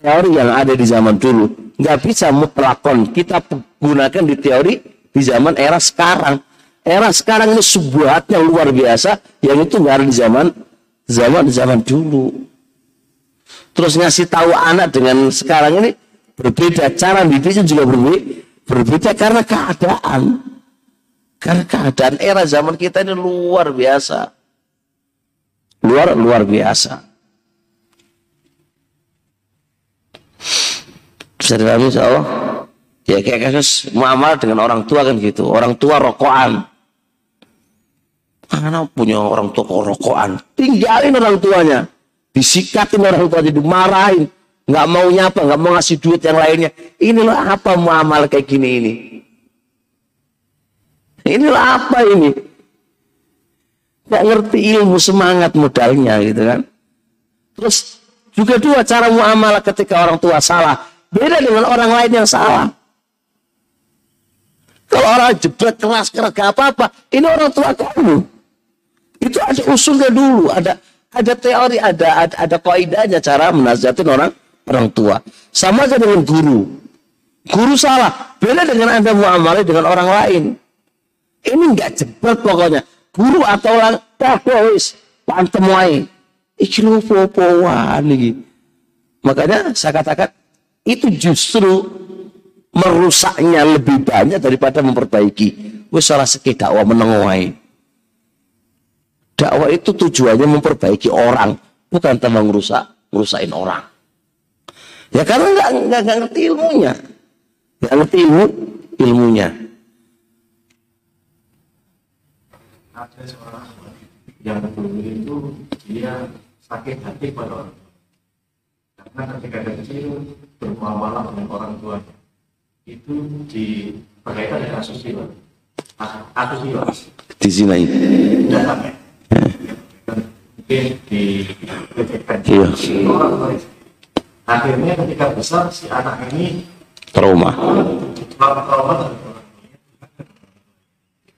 S1: teori yang ada di zaman dulu, nggak bisa mutlakon kita gunakan di teori di zaman era sekarang. Era sekarang ini sebuah luar biasa, yang itu nggak ada di zaman zaman zaman dulu. Terus ngasih tahu anak dengan sekarang ini berbeda, cara didiknya juga berbeda, berbeda karena keadaan. Karena keadaan era zaman kita ini luar biasa luar luar biasa. Bisa dipahami insya Allah? Ya kayak kasus muamal dengan orang tua kan gitu. Orang tua rokokan. Mana punya orang tua kok rokokan? Tinggalin orang tuanya. Disikatin orang tuanya, dimarahin. Nggak mau nyapa, nggak mau ngasih duit yang lainnya. Inilah apa muamal kayak gini ini. Inilah apa ini? Nggak ngerti ilmu semangat modalnya gitu kan. Terus juga dua cara muamalah ketika orang tua salah. Beda dengan orang lain yang salah. Kalau orang jebret keras keras gak apa-apa. Ini orang tua kamu. Itu ada usulnya dulu. Ada ada teori ada ada, ada kaidahnya cara menasihatin orang orang tua. Sama aja dengan guru. Guru salah. Beda dengan anda muamalah dengan orang lain. Ini nggak jebret pokoknya guru atau orang podo wis. Pantem wae. Iki lho popo iki? Makanya saya katakan itu justru merusaknya lebih banyak daripada memperbaiki. Wis salah segi dakwah meneng wae. Dakwah itu tujuannya memperbaiki orang bukan tambah merusak merusakin orang. Ya karena nggak ngerti ilmunya. Nggak ngerti ilmu ilmunya
S2: ada seorang yang dulu itu dia sakit hati pada orang tua. Karena ketika kecil bermuamalah dengan orang tuanya itu di berkaitan dengan asusila. Asusila.
S1: Di sini.
S2: Datangnya. Mungkin di
S1: iya.
S2: Akhirnya ketika besar si anak ini
S1: trauma.
S2: Trauma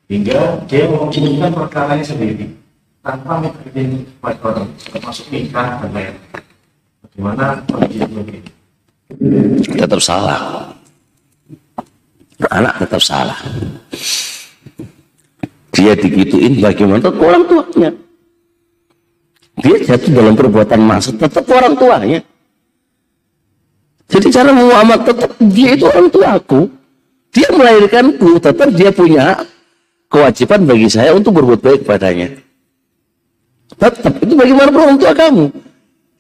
S2: hingga dia memutuskan perkaranya sendiri tanpa mengikuti orang termasuk nikah dan lain bagaimana kondisi ini?
S1: Tetap salah. Anak tetap salah. Dia digituin bagaimana? Tetap orang tuanya. Dia jatuh dalam perbuatan masa tetap orang tuanya. Jadi cara muamalah tetap dia itu orang tuaku. Dia melahirkanku tetap dia punya kewajiban bagi saya untuk berbuat baik padanya. Tetap itu bagaimana tua kamu.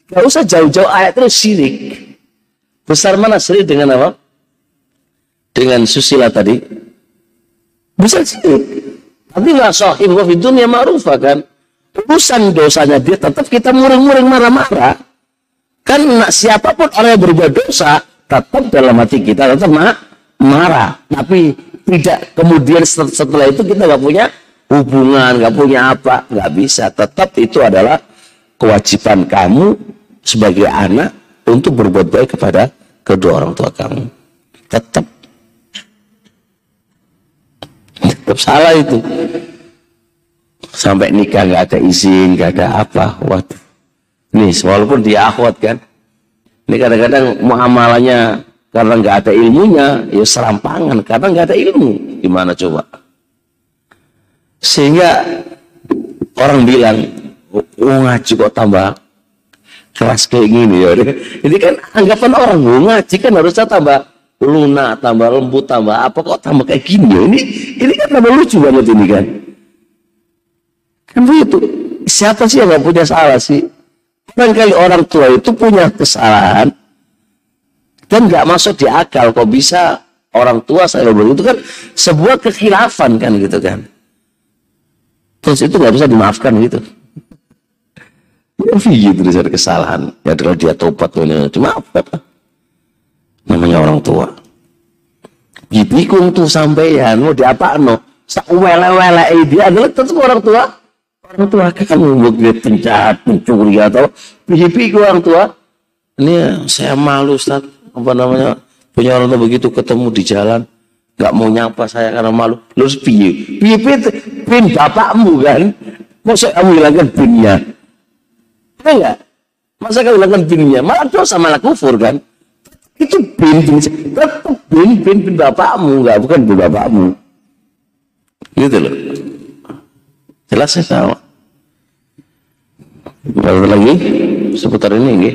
S1: Gak usah jauh-jauh ayat terus syirik. Besar mana syirik dengan apa? Dengan susila tadi. Besar syirik. Tapi nggak sahih wa dunia ma'rufah kan. Urusan dosanya dia tetap kita muring-muring marah-marah. Kan siapa pun orang yang berbuat dosa tetap dalam hati kita tetap marah. Tapi tidak kemudian setelah itu kita nggak punya hubungan, nggak punya apa, nggak bisa. Tetap itu adalah kewajiban kamu sebagai anak untuk berbuat baik kepada kedua orang tua kamu. Tetap. Tetap salah itu. Sampai nikah nggak ada izin, nggak ada apa. Waduh. Nih, walaupun dia akhwat kan. Ini kadang-kadang muamalahnya karena nggak ada ilmunya, ya serampangan. Karena nggak ada ilmu, gimana coba? Sehingga orang bilang, oh, ngaji kok tambah keras kayak gini ya. Ini kan anggapan orang, oh, ngaji kan harusnya tambah lunak, tambah lembut, tambah apa kok tambah kayak gini ya. Ini ini kan tambah lucu banget ini kan. Kan begitu. Siapa sih yang gak punya salah sih? Barangkali orang tua itu punya kesalahan dan nggak masuk di akal kok bisa orang tua saya begitu kan sebuah kekhilafan kan gitu kan. Terus itu nggak bisa dimaafkan gitu. Ya gitu dari kesalahan. Ya kalau dia tobat dimaafkan. Namanya orang tua. Bibikung tuh sampeyan mau diapa no? Sawele-wele dia adalah tetap orang tua. Orang tua kamu mau dia penjahat, pencuri atau bibiku orang tua. Ini saya malu Ustaz. Apa namanya? Punya orang tua begitu ketemu di jalan nggak mau nyapa saya karena malu. Terus piye? Piye pin bapakmu kan? Masa kamu hilangkan pinnya? Ya enggak? Masa kamu hilangkan pinnya? Malah dosa malah kufur kan? Itu bin bin tetap bin bin bin bapakmu, enggak bukan bin bapakmu. Gitu loh. Jelas ya sama. Ada lagi seputar ini nggih.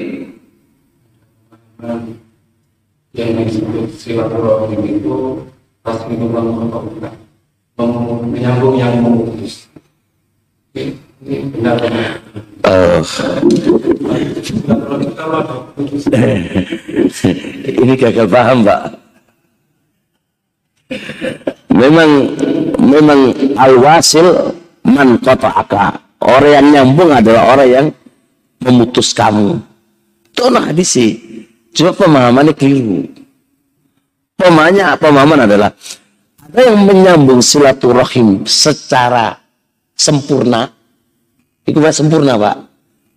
S2: Yang disebut silaturahim itu pasti membangun menyambung yang memutus. Ini benar
S1: Oh. Ini gagal paham, Pak. Memang memang al-wasil man qata'aka. Orang yang nyambung adalah orang yang memutus kamu. Itu nah hadisi. Cuma pemahamannya keliru. Pemahamannya pemahaman adalah ada yang menyambung silaturahim secara sempurna itu sempurna pak.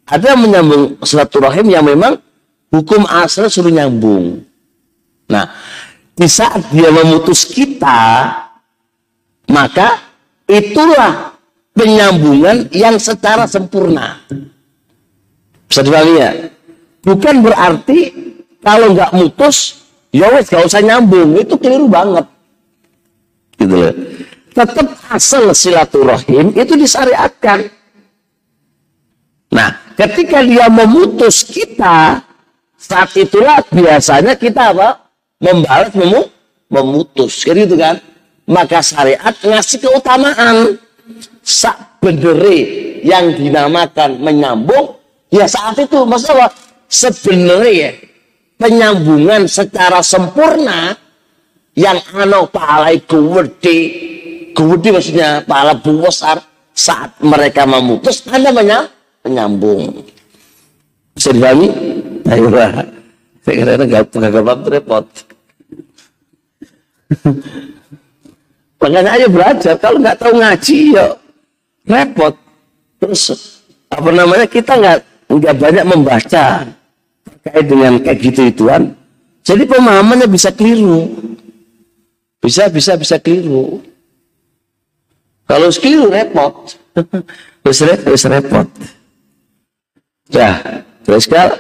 S1: Ada menyambung silaturahim yang memang hukum asal suruh nyambung. Nah, di saat dia memutus kita, maka itulah penyambungan yang secara sempurna. Bisa dipahami ya? Bukan berarti kalau nggak mutus, ya wes gak usah nyambung. Itu keliru banget. Gitu loh. Tetap asal silaturahim itu disyariatkan. Nah, ketika dia memutus kita, saat itulah biasanya kita apa? Membalas memu memutus. Jadi itu kan. Maka syariat ngasih keutamaan. Sak bendere yang dinamakan menyambung, ya saat itu maksudnya sebenarnya ya, penyambungan secara sempurna yang ano pahalai gede, gede maksudnya pahala besar saat mereka memutus, anda penyambung. Bisa dipahami? Ayo. Saya kira nggak nggak paham repot. Makanya ayo belajar. Kalau nggak tahu ngaji ya repot. Terus apa namanya kita nggak nggak banyak membaca terkait dengan kayak gitu ituan. Jadi pemahamannya bisa keliru. Bisa bisa bisa keliru. Kalau keliru repot. Wis repot. Ya, terus kal.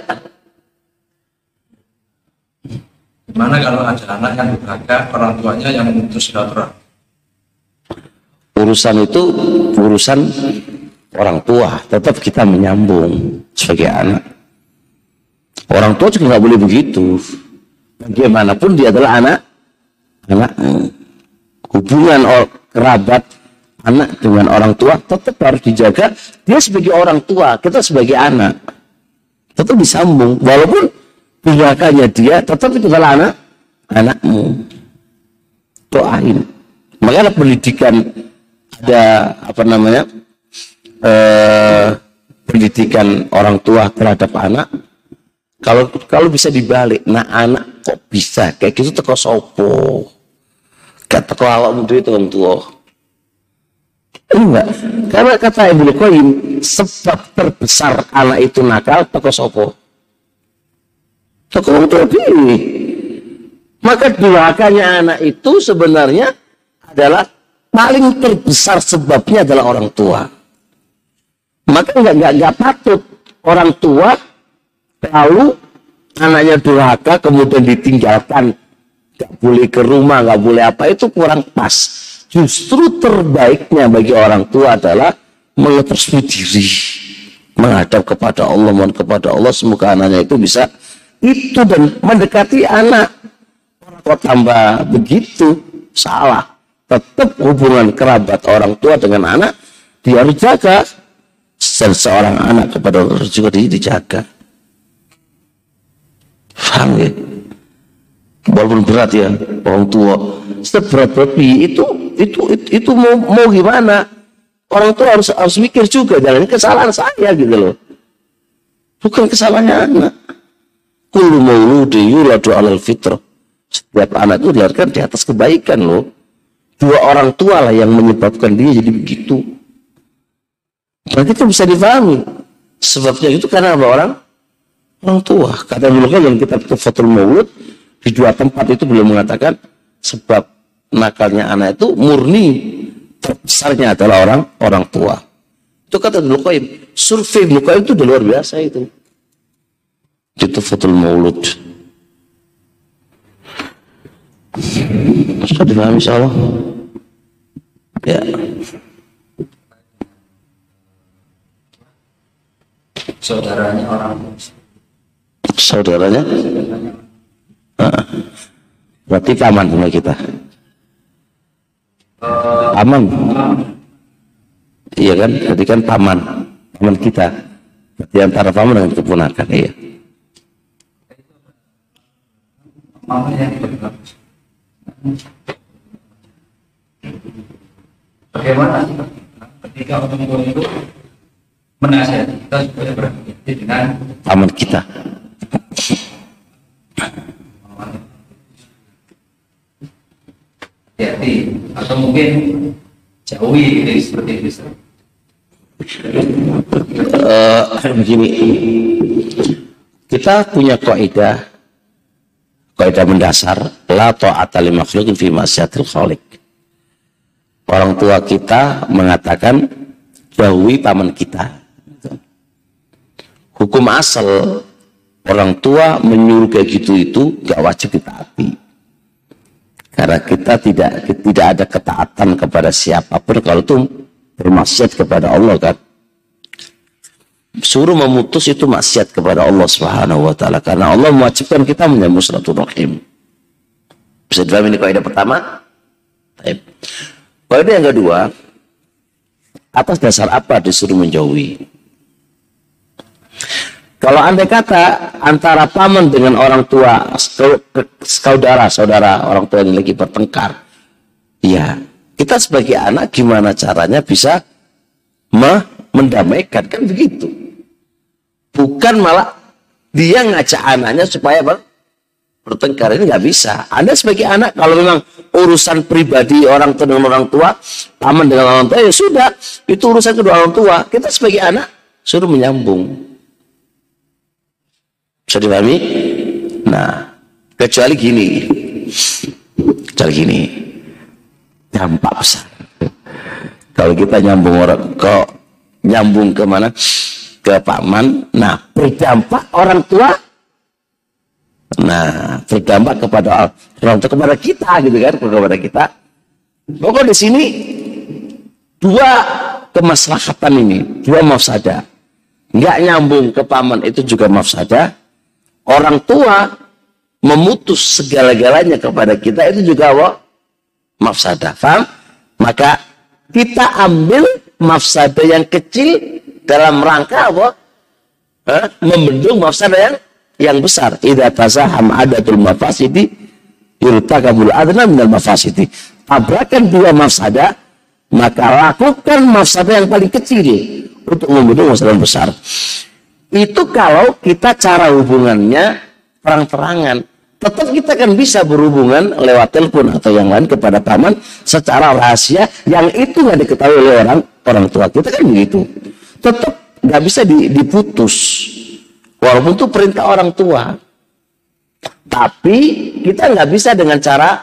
S2: Gimana kalau ada anak yang durhaka, orang tuanya yang memutus silaturahmi?
S1: Urusan itu urusan orang tua, tetap kita menyambung sebagai anak. Orang tua juga nggak boleh begitu. Bagaimanapun dia adalah anak, anak hubungan kerabat anak dengan orang tua tetap harus dijaga. Dia sebagai orang tua kita sebagai anak tetap disambung. Walaupun pihaknya dia tetap itu adalah anak anakmu. Doain. Makanya pendidikan ada apa namanya eh, pendidikan orang tua terhadap anak kalau kalau bisa dibalik nah anak kok bisa kayak gitu teko sopo kata teko awak itu orang tua Enggak. Karena kata Ibnu Qayyim, sebab terbesar anak itu nakal toko sopo. Toko orang tua. Maka durhakanya anak itu sebenarnya adalah paling terbesar sebabnya adalah orang tua. Maka enggak enggak, enggak patut orang tua lalu anaknya durhaka kemudian ditinggalkan. Nggak boleh ke rumah nggak boleh apa itu kurang pas. Justru terbaiknya bagi orang tua adalah melepas diri menghadap kepada Allah mohon kepada Allah semoga anaknya itu bisa itu dan mendekati anak. Kok tambah begitu salah. Tetap hubungan kerabat orang tua dengan anak dia harus jaga. Dan seorang anak kepada orang juga dia dijaga paham ya walaupun berat ya orang tua seberat berat itu itu itu, itu mau, mau gimana orang tua harus harus mikir juga jangan kesalahan saya gitu loh bukan kesalahannya anak kullu mauludi yuladu alal fitrah setiap anak itu dilahirkan di atas kebaikan loh. Dua orang tua lah yang menyebabkan dia jadi begitu. Dan itu bisa difahami. Sebabnya itu karena apa orang? Orang tua. Kata dulu kan dalam kitab Tufatul Maulud, di dua tempat itu belum mengatakan sebab nakalnya anak itu murni terbesarnya adalah orang orang tua. Itu kata dulu Qayyim. Survei dulu Qayyim itu luar biasa itu. Di Tufatul Maulud. Sudah dipahami insya Allah. Ya.
S2: Saudaranya orang
S1: Saudaranya? Ah. Berarti paman sama kita. Paman. Iya kan? Berarti kan paman. Paman kita. Berarti antara paman dengan keponakan. Iya.
S2: Bagaimana ketika orang tua itu menasihati kita supaya berhati dengan
S1: paman kita.
S2: Hati atau mungkin jauhi dari seperti itu.
S1: Begini, kita punya kaidah kaidah mendasar la ta'ata li makhluqin fi masyatil khaliq. Orang tua kita mengatakan jauhi paman kita. Hukum asal orang tua menyuruh kayak gitu itu gak wajib ditaati. Karena kita tidak tidak ada ketaatan kepada siapa pun kalau itu bermaksiat kepada Allah kan. Suruh memutus itu maksiat kepada Allah Subhanahu wa taala karena Allah mewajibkan kita menyambung silaturahim. Bisa dipahami ini kaidah pertama? Baik. Kaidah yang kedua, atas dasar apa disuruh menjauhi? Kalau andai kata antara paman dengan orang tua, saudara, saudara orang tua yang lagi bertengkar, ya kita sebagai anak gimana caranya bisa mendamaikan kan begitu? Bukan malah dia ngajak anaknya supaya ber bertengkar ini nggak bisa. Anda sebagai anak kalau memang urusan pribadi orang tua dengan orang tua, paman dengan orang tua ya sudah itu urusan kedua orang tua. Kita sebagai anak suruh menyambung. Bisa dipahami? Nah, kecuali gini. Kecuali gini. Dampak besar. Kalau kita nyambung orang kok nyambung ke mana? Ke paman. Nah, berdampak orang tua. Nah, berdampak kepada orang tua kepada kita gitu kan, kepada kita. Pokok di sini dua kemaslahatan ini, dua mafsada. Nggak nyambung ke paman itu juga mafsada orang tua memutus segala-galanya kepada kita itu juga apa? mafsadah. Faham? Maka kita ambil mafsadah yang kecil dalam rangka apa? Eh, membendung mafsadah yang yang besar. Idza tasaham adatul mafasidi yurtakabul adna minal mafasidi. Tabrakan dua mafsadah, maka lakukan mafsadah yang paling kecil untuk membendung mafsadah yang besar. Itu kalau kita cara hubungannya terang-terangan. Tetap kita kan bisa berhubungan lewat telepon atau yang lain kepada paman secara rahasia yang itu nggak diketahui oleh orang orang tua kita kan begitu. Tetap nggak bisa diputus. Walaupun itu perintah orang tua. Tapi kita nggak bisa dengan cara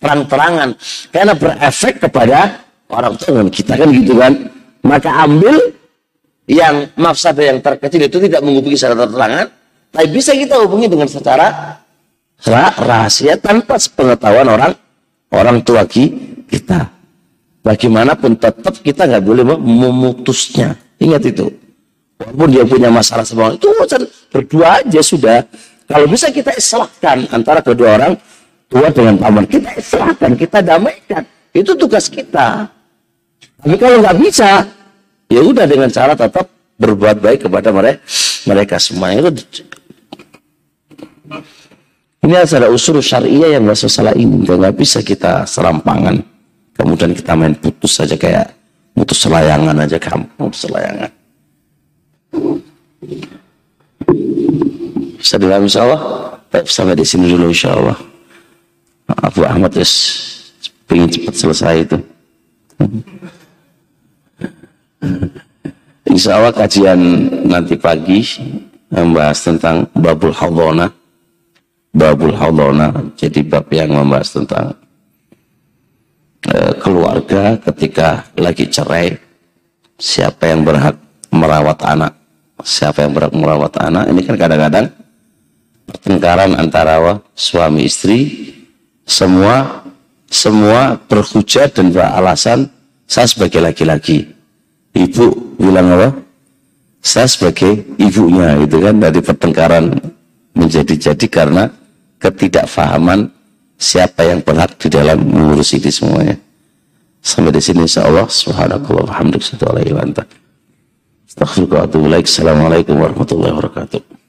S1: terang-terangan karena berefek kepada orang tua kita kan gitu kan. Maka ambil yang mafsadah yang terkecil itu tidak menghubungi secara terang tapi bisa kita hubungi dengan secara rahasia tanpa sepengetahuan orang orang tua kita. bagaimanapun tetap kita nggak boleh memutusnya. Ingat itu. Walaupun dia punya masalah sama itu urusan berdua aja sudah. Kalau bisa kita islahkan antara kedua orang tua dengan paman, kita islahkan, kita damaikan. Itu tugas kita. Tapi kalau nggak bisa, ya udah dengan cara tetap berbuat baik kepada mereka mereka semua. Itu ini adalah usul syariah yang nggak salah ini. Nggak bisa kita serampangan. Kemudian kita main putus saja kayak putus selayangan aja kamu selayangan. Bisa dalam insya Allah? Baik sampai di sini dulu insya Allah. Abu Ahmad yes, pengen cepat selesai itu Insya Allah kajian nanti pagi membahas tentang babul hadona babul hadona jadi bab yang membahas tentang uh, keluarga ketika lagi cerai. Siapa yang berhak merawat anak? Siapa yang berhak merawat anak? Ini kan kadang-kadang pertengkaran antara suami istri semua semua berhujat dan beralasan saya sebagai laki-laki ibu bilang apa? Saya sebagai ibunya gitu kan dari pertengkaran menjadi-jadi karena ketidakfahaman siapa yang berhak di dalam mengurus ini semuanya. Sampai di sini insya Allah subhanakallah wa hamdika Assalamualaikum warahmatullahi wabarakatuh.